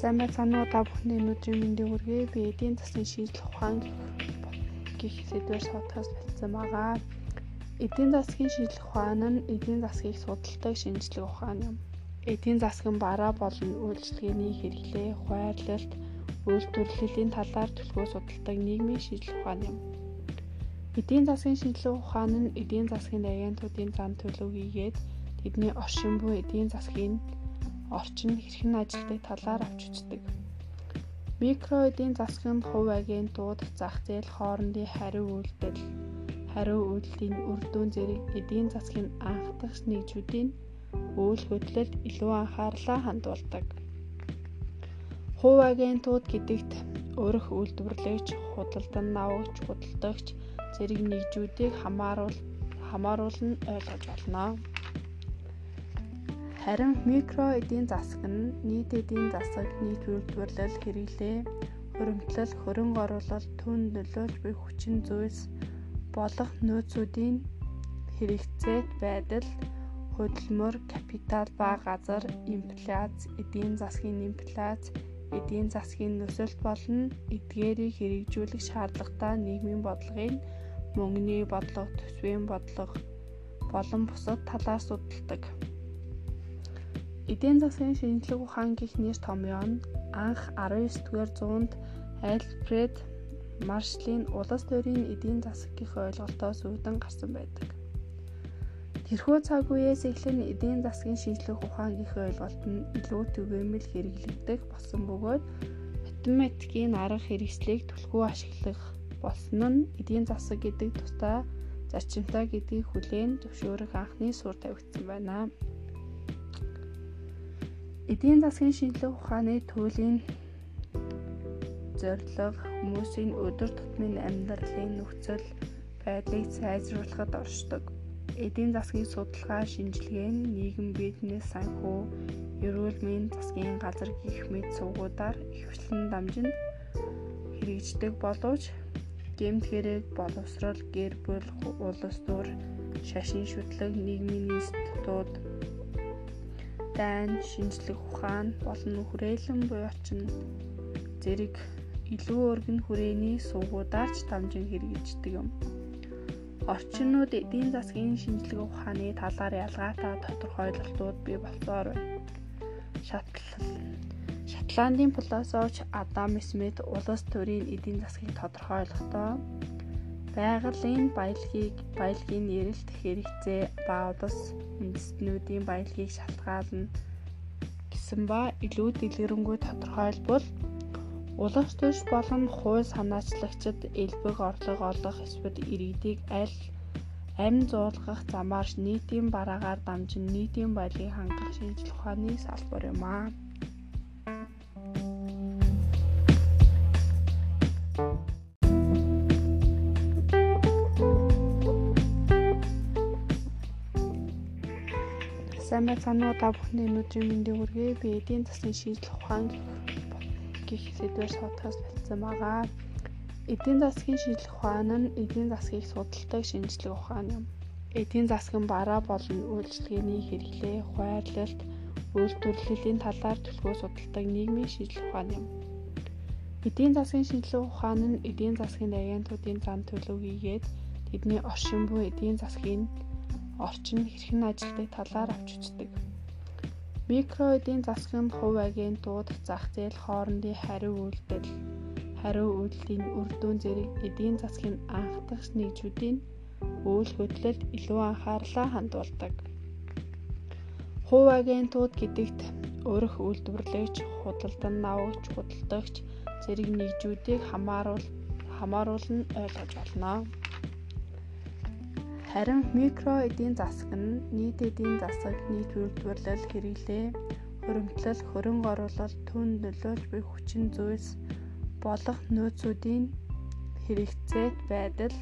Сайн байцгаана уу та бүхэнд өнөөдрийн мэндийг хүргэе. Би эдийн засгийн шийдэл ухаан гэх сэдвээр подкаст бичсэн байгаа. Эдийн засгийн шийдэл ухаан нь эдийн засгийг судалдаг шинжилгээ ухаан юм. Эдийн засгийн бараа болон үйлчлэгээний хэрэглээ, хуваарлалт, үйлдвэрлэлийн талаар төлөвөө судалдаг нийгмийн шийдэл ухаан юм. Эдийн засгийн шинжилгээ ухаан нь эдийн засгийн агентуудын зан төлөвийгээд тэдний оршин буй эдийн засгийн орчин хэрхэн ажилтдаг талаар авч үздэг. Микро эдийн засгийн хувь агентууд зах зээл хоорондын хариу үйлдэл, хариу үйлдэлийн үр дүн зэрэг эдийн засгийн анхдагч нэгжүүдийн үйл хөдлөлд илүү анхаарлаа хандуулдаг. Хувь агентууд гэдэгт өрх үйлдвэрлэгч, худалдан авагч, худалдагч зэрэг нэгжүүдийг хамааруул хамааруулн ойлгож болно. Харин микро эдийн засаг нь нийт эдийн засаг, нийт үйлдвэрлэл, хэрэглээ, хөрөмтлөл, хөрөнгө оруулалт, түн нөлөөлж буй хүчин зүйлс болох нөөцүүдийн хэрэгцээт байдал, хөдөлмөр, капитал ба газар, инфляц, эдийн засгийн инфляц, эдийн засгийн нөхцөлт болон эдгээрийг хэрэгжүүлэх шаардлагатай нийгмийн бодлогын мөнгөний бодлого, төсвийн бодлого болон бусад талаар судалдаг. Эдийн засгийн шинжлэх ухаан гэх нэр томьёо нь анх 19-р зуунд Альфред Маршалын улс төрийн эдийн засаг гэх ойлголтоос үүдэн гарсан байдаг. Тэрхүү цаг үеэс эхлэн эдийн засгийн шинжлэх ухаан гэх ойлголт нь илүү түгээмэл хэрэглэгдэх болсон бөгөөд математикийн арга хэрэгслийг түлхүү ашиглах болсон нь эдийн засаг гэдэг тусдаа зарчимтай гэдгийг хүлээн зөвшөөрөх анхны суурь тавигдсан байна. Эдийн засгийн шинжилгээ ухааны төлөвийн зорилго хүмүүсийн өдөр тутмын амьдралын нөхцөл байдлыг сайжруулахад оршдог. Эдийн засгийн судалгаа шинжилгээ нь нийгэм бизнес санхүү, эрүүл мэндийн засгийн газар гэх мэт сувгуудаар ихвчлэн дамжин хэрэгждэг боловч гэмт хэрэг, боловсрол, гэр бүл, улс төр, шашин шүтлэг, нийгмийн институт дайн, шинжлэх ухаан болон хүрээлэн буйчин зэрэг илүү өргөн хүрээний сувгуудаарч дамжин хэрэгждэг юм. Орчнууд эдийн засгийн шинжилгээ ухааны талаар ялгаатай тодорхойлолтууд бий болсоор байна. Шатлал Шотландын философч Адам Смит улс төрийн эдийн засгийг тодорхойлохдоо байгалийн баялагийг баялагын эрэлт хэрэгцээ ба улс үндэстнүүдийн баялагийг шалтгаална гэсэн ба илүү дэлгэрэнгүй тодорхойлбол улс төрч болон хууль санаачлагчид элбэг орлого олох эсвэл иргэдийг аль амь зуулгах замаар нийтийн бараагаар дамжин нийтийн баялагийг хангах шинжилгээ ухааны салбар юм аа. Сайн байцгаана уу та бүхэнд өнөөдрийн мэндийг хүргэе. Би эдийн засгийн шийдэл ухаан гэх сэдвээр подкаст бичсэн байгаа. Эдийн засгийн шийдэл ухаан нь эдийн засгийг судалдаг шинжилгээ ухаан юм. Эдийн засгийн бараа болон үйлчлэгээний хэрэглээ, хуваарлалт, үйлдвэрлэлийн талаар төлөвөө судалдаг нийгмийн шийдэл ухаан юм. Эдийн засгийн шинжилгээ ухаан нь эдийн засгийн агентуудын зан төлөвийгээд тэдний оршин буй эдийн засгийн орчин хэрхэн ажилтдаг талаар авч үздэг. Микро эдийн засгийн хувь агентууд зах зээл хоорондын хариу үйлдэл, хариу үйлдэлийн үр дүн зэрэг эдийн засгийн анхдагч нэгжүүдийн үйл хөдлөлд илүү анхаарлаа хандуулдаг. Хувь агентууд гэдэгт өрх үйлдвэрлэгч, худалдан авагч, худалдагч зэрэг нэгжүүдийг хамааруул хамааруулн ойлгож болно. Харин микро эдийн засаг нь нийт эдийн засаг, нийт үйлдвэрлэл, хэрэглээ, хөрөмтлөл, хөрөнгө оруулалт, түн нөлөөлж буй хүчин зүйлс болох нөөцүүдийн хэрэгцээт байдал,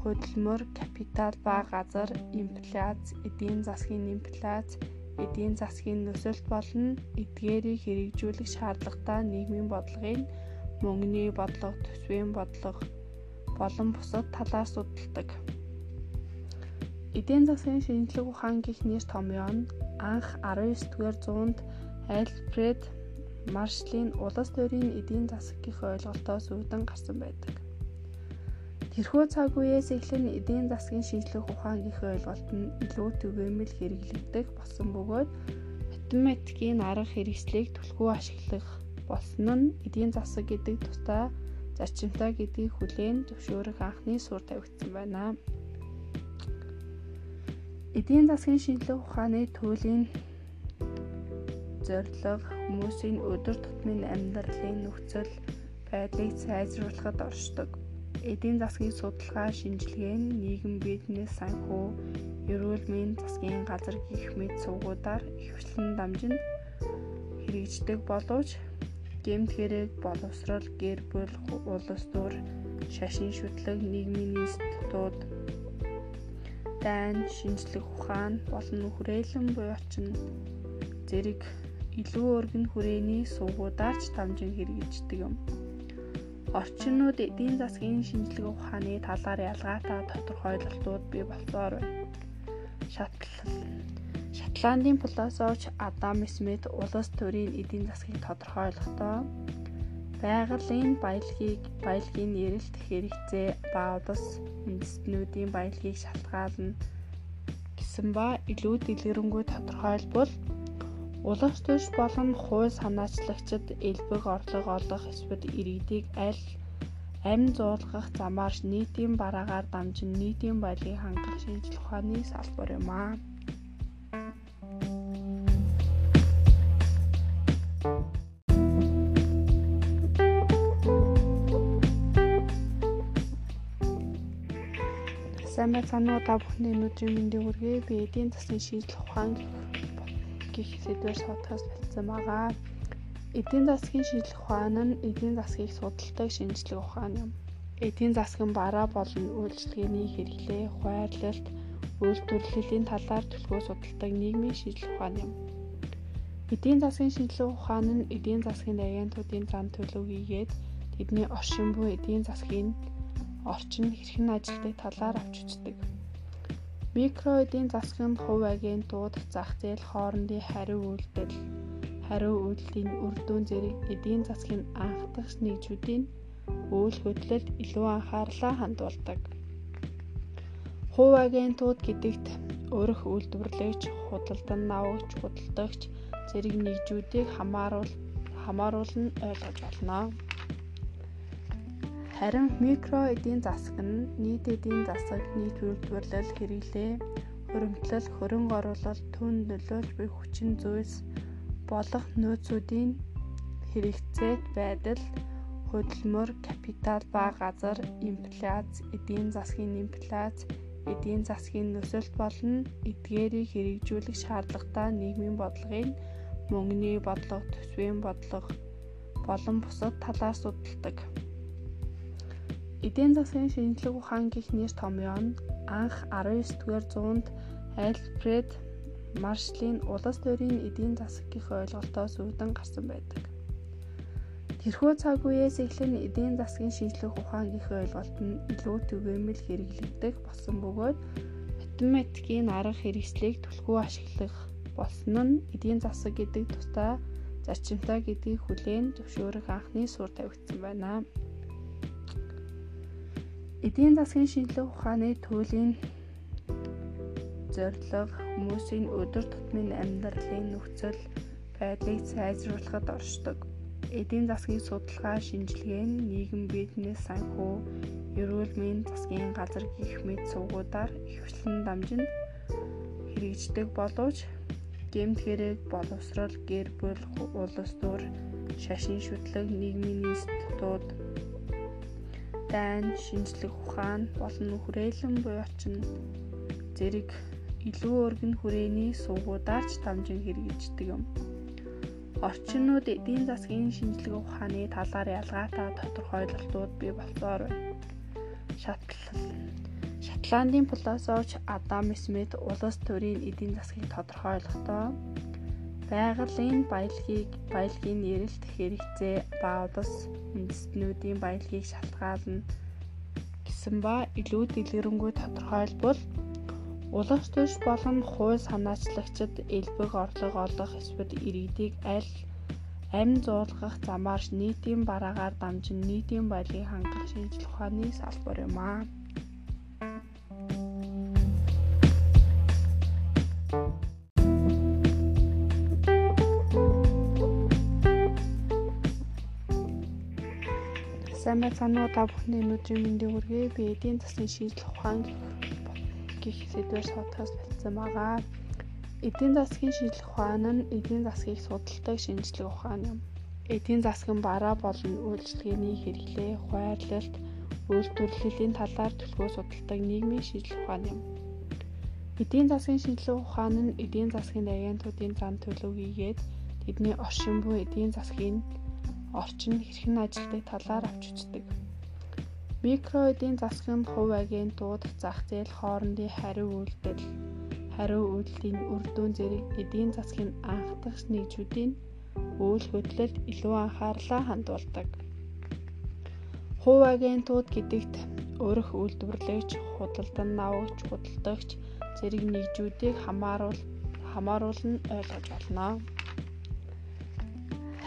хөдөлмөр, капитал ба газар, инфляц, эдийн засгийн инфляц, эдийн засгийн нөхцөлт болон эдгээрийг хэрэгжүүлэх шаардлагатай нийгмийн бодлогын мөнгөний бодлого, төсвийн бодлого болон бусад талаар судалдаг. Эдийн засгийн шинжлэх ухаан гэх нэр томьёо нь анх 19-р зуунд Альфред маршлийн улс төрийн эдийн засгийн ойлголтоос үүдэн гарсан байдаг. Тэрхүү цаг үеэс эхлэн эдийн засгийн шинжлэх ухаангийн ойлголт нь илүү түгээмэл хэрэглэгдэх болсон бөгөөд математикийн арга хэрэгслийг түлхүү ашиглах болсон нь эдийн засаг гэдэг тусдаа зарчимтай гэдгийг хүлээн зөвшөөрөх анхны суурь тавигдсан байна. Эдийн засгийн шинжлэх ухааны төлөвийн зорилго хүмүүсийн өдөр тутмын амьдралын нөхцөл байдлыг сайжруулахад оршдог. Эдийн засгийн судалгаа, шинжилгээ нь нийгэм бизнес санхүү, эрүүл мэнд засгийн газар гэх мэт сувгуудаар ихвчлэн дамжин хэрэгждэг боловч гэмт хэрэг, боловсрол, гэр бүл, улс төр, шашин шүтлэг, нийгмийн институт, дайн, шинжлэх ухаан болон хүрээлэн буйчин зэрэг илүү өргөн хүрээний сувгуудаар ч дамжин хэрэгждэг юм. Орчнууд эдийн засгийн шинжлэх ухааны талаар ялгаатай тодорхойлолтууд бий болсоор байна. Шатлал Шотландын философч Адам Смит улс төрийн эдийн засгийг тодорхойлохдоо байгалийн баялагийг баялагын эрэлт хэрэгцээ ба улс үндэстнүүдийн баялагийг шалтгаална гэсэн ба илүү дэлгэрэнгүй тодорхойлбол Улс төрч болон хууль санаачлагчид элбэг орлого олох эсвэл иргэдийг аль амь зуулгах замаар нийтийн бараагаар дамжин нийтийн баялагийг хангах шинжлэх ухааны салбар юм аа. Сайн байцгаана уу та бүхний өнөөдрийн мэндийг хүргэе. Би эдийн засгийн шинжлэх ухаан гих сэдвээр суудахаас бэлдсэн байгаа. Эдийн засгийн шинжлэх ухаан нь эдийн засгийг судалдаг шинжлэх ухаан юм. Эдийн засгийн бараа болон үйлчлэгээний хэрэглээ, хуваарлалт, үйлдвэрлэлийн талаар төлөвлөгөө судалдаг нийгмийн шинжлэх ухаан юм. Эдийн засгийн шинжлэх ухаан нь эдийн засгийн агентуудын зан төлөв хийгээд тэдний оршин буй эдийн засгийн орчин хэрхэн ажилтдаг талаар авч үздэг. Микро эдийн засгийн хувь агентууд зах зээл хоорондын хариу үйлдэл, хариу үйлдэлийн үр дүн зэрэг эдийн засгийн анхдагч нэгжүүдийн үйл хөдлөлд илүү анхаарлаа хандуулдаг. Хувь агентууд гэдэгт өрх үйлдвэрлэгч, худалдан авагч, худалдагч зэрэг нэгжүүдийг хамааруул хамааруулна ойлгож болно. Харин микро эдийн засаг нь нийт эдийн засаг, нийт үйлдвэрлэл, хэрэглээ, хөрөмтлөл, хөрөнгө оруулалт, түн нөлөөлж буй хүчин зүйлс болох нөөцүүдийн хэрэгцээт байдал, хөдөлмөр, капитал ба газар, инфляц, эдийн засгийн инфляц, эдийн засгийн нөхцөлт болон эдгээрийг хэрэгжүүлэх шаардлагатай нийгмийн бодлогын мөнгөний бодлого, төсвийн бодлого болон бусад талаар судалдаг. Эдийн засгийн шинжлэх ухаан гэх нэр томьёо нь анх 19-р зуунд Альфред Маршлийн улс төрийн эдийн засгийн ойлголтоос үүдэн гарсан байдаг. Тэрхүү цаг үеэс эхлэн эдийн засгийн шинжлэх ухаангийн ойлголт нь илүү түгээмэл хэрэглэгдэх болсон бөгөөд математикийн арга хэрэгслийг түлхүү ашиглах болсон нь эдийн засаг гэдэг тусдаа зарчимтай гэдгийг хүлээн зөвшөөрөх анхны суурь тавигдсан байна. Эдийн засгийн шинжлэх ухааны төлөвийн зорилго хүмүүсийн өдөр тутмын амьдралын нөхцөл байдлыг сайжруулахад оршдог. Эдийн засгийн судалгаа, шинжилгээ нь нийгэм бизнес санхүү, эрүүл мэнд засгийн газар гэх мэт сувгуудаар ихвчлэн дамжин хэрэгждэг боловч гэмт хэрэг, боловсрол, гэр бүл, улс төр, шашин шүтлэг, нийгмийн институт дайн, шинжлэх ухаан болон хүрээлэн буйчин зэрэг илүү өргөн хүрээний сувгуудаар ч дамжин хэрэгждэг юм. Орчнууд эдийн засгийн шинжлэх ухааны талаар ялгаатай тодорхойлолтууд бий болсоор байна. Шатлал Шотландын философч Адам Смит улс төрийн эдийн засгийг тодорхойлохдоо байгалийн баялагийг баялагын эрэлт хэрэгцээ ба улс үндэстнүүдийн баялагийг шалтгаална гэсэн ба илүү дэлгэрэнгүй тодорхойлбол улс төрч болон хууль санаачлагчид элбэг орлого олох эсвэл иргэдийг аль амин зуулгах замаар нийтийн бараагаар дамжин нийтийн баялагийг хангах шинжлэх ухааны салбар юм аа. Сайн байцгаана уу та бүхний өнөөдрийн мэндийг хүргэе. Би эдийн засгийн шинжлэх ухаан гэх сэдвээр суудахаас болсон байгаа. Эдийн засгийн шинжлэх ухаан нь эдийн засгийг судалдаг шинжлэх ухаан юм. Эдийн засгийн бараа болон үйлчлэгээний хэрэглээ, хуваарлалт, үйлдвэрлэлийн талаар төлөвлөгөө судалдаг нийгмийн шинжлэх ухаан юм. Эдийн засгийн шинжлэх ухаан нь эдийн засгийн агентуудын зан төлөв хийгээд тэдний оршин буй эдийн засгийн орчин хэрхэн ажилтдаг талаар авч үздэг. Микро эдийн засгийн хувь агентууд зах зээл хоорондын хариу үйлдэл хариу үйлдэлийн үр дүн зэрэг эдийн засгийн анхдагч нэгжүүдийн үйл хөдлөлд илүү анхаарлаа хандуулдаг. Хувь агентууд гэдэгт өрх үйлдвэрлэгч, худалдан авагч, худалдагч зэрэг нэгжүүдийг хамааруул хамааруулна ойлгож болно.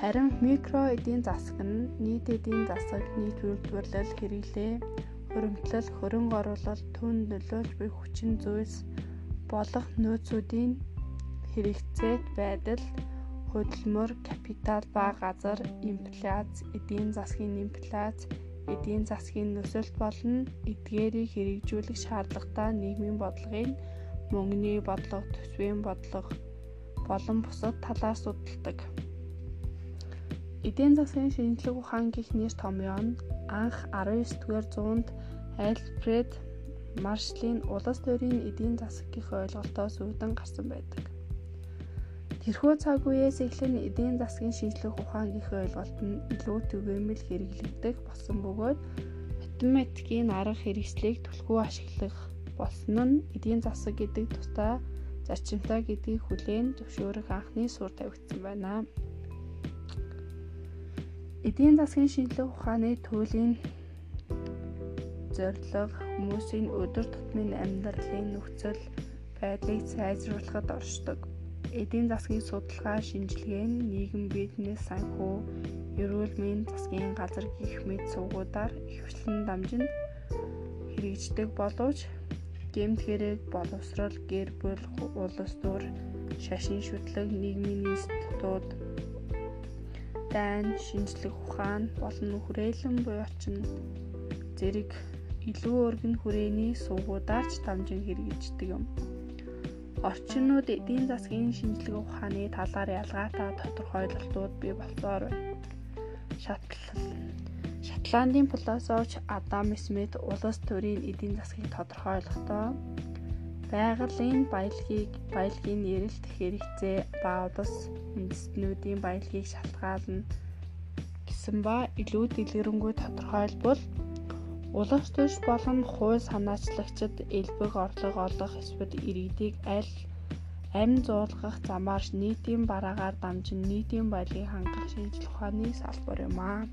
Харин микро эдийн засаг нь нийт эдийн засаг, нийт үйлдвэрлэл, хэрэглээ, хөрөмтлөл, хөрөнгө оруулалт, түн нөлөөлж буй хүчин зүйлс болох нөөцүүдийн хэрэгцээт байдал, хөдөлмөр, капитал ба газар, инфляц, эдийн засгийн инфляц, эдийн засгийн нөхцөлт болон эдгээрийг хэрэгжүүлэх шаардлагатай нийгмийн бодлогын мөнгөний бодлого, төсвийн бодлого болон бусад талаар судалдаг. Эдийн засгийн шинжлэх ухаан гэх нэр томьёо нь анх 19-р зуунд Альфред Маршалын улс төрийн эдийн засгийн ойлголтоос үүдэн гарсан байдаг. Тэрхүү цаг үеэс эхлэн эдийн засгийн шинжлэх ухаан гэх ойлголт нь илүү түгээмэл хэрэглэгдэх болсон бөгөөд математикийн арга хэрэгслийг түлхүү ашиглах болсон нь эдийн засаг гэдэг тусдаа зарчимтай гэдгийг хүлээн зөвшөөрөх анхны суурь тавигдсан байна. Эдийн засгийн шинжлэх ухааны туйлын зорилго хүмүүсийн өдөр тутмын амьдралын нөхцөл байдлыг сайжруулахад оршдог. Эдийн засгийн судалгаа шинжилгээ нь нийгэм бизнес санхүү, эрүүл мэндийн засгийн газар гэх мэт сувгуудаар ихэвчлэн дамжин хэрэгждэг боловч гэмт хэрэг, боловсрол, гэр бүл, улс төр, шашин шүтлэг, нийгмийн институт, дайн, шинжлэх ухаан болон хүрээлэн буй орчин зэрэг илүү өргөн хүрээний сувгуудаар ч дамжин хэрэгждэг юм. Орчнууд эдийн засгийн шинжлэх ухааны талаар ялгаатай тодорхойлолтууд бий болсоор байна. Шатлал Шотландын философч Адам Смит улс төрийн эдийн засгийг тодорхойлохдоо байгалийн баялагийг баялагын эрэлт хэрэгцээ ба улс үндэстнүүдийн баялагийг шалтгаална гэсэн ба илүү дэлгэрэнгүй тодорхойлбол Улс төрч болон хууль санаачлагчид элбэг орлого олох эсвэл иргэдийг аль амь зуулгах замаар нийтийн бараагаар дамжин нийтийн баялагийг хангах шинжлэх ухааны салбар юм аа.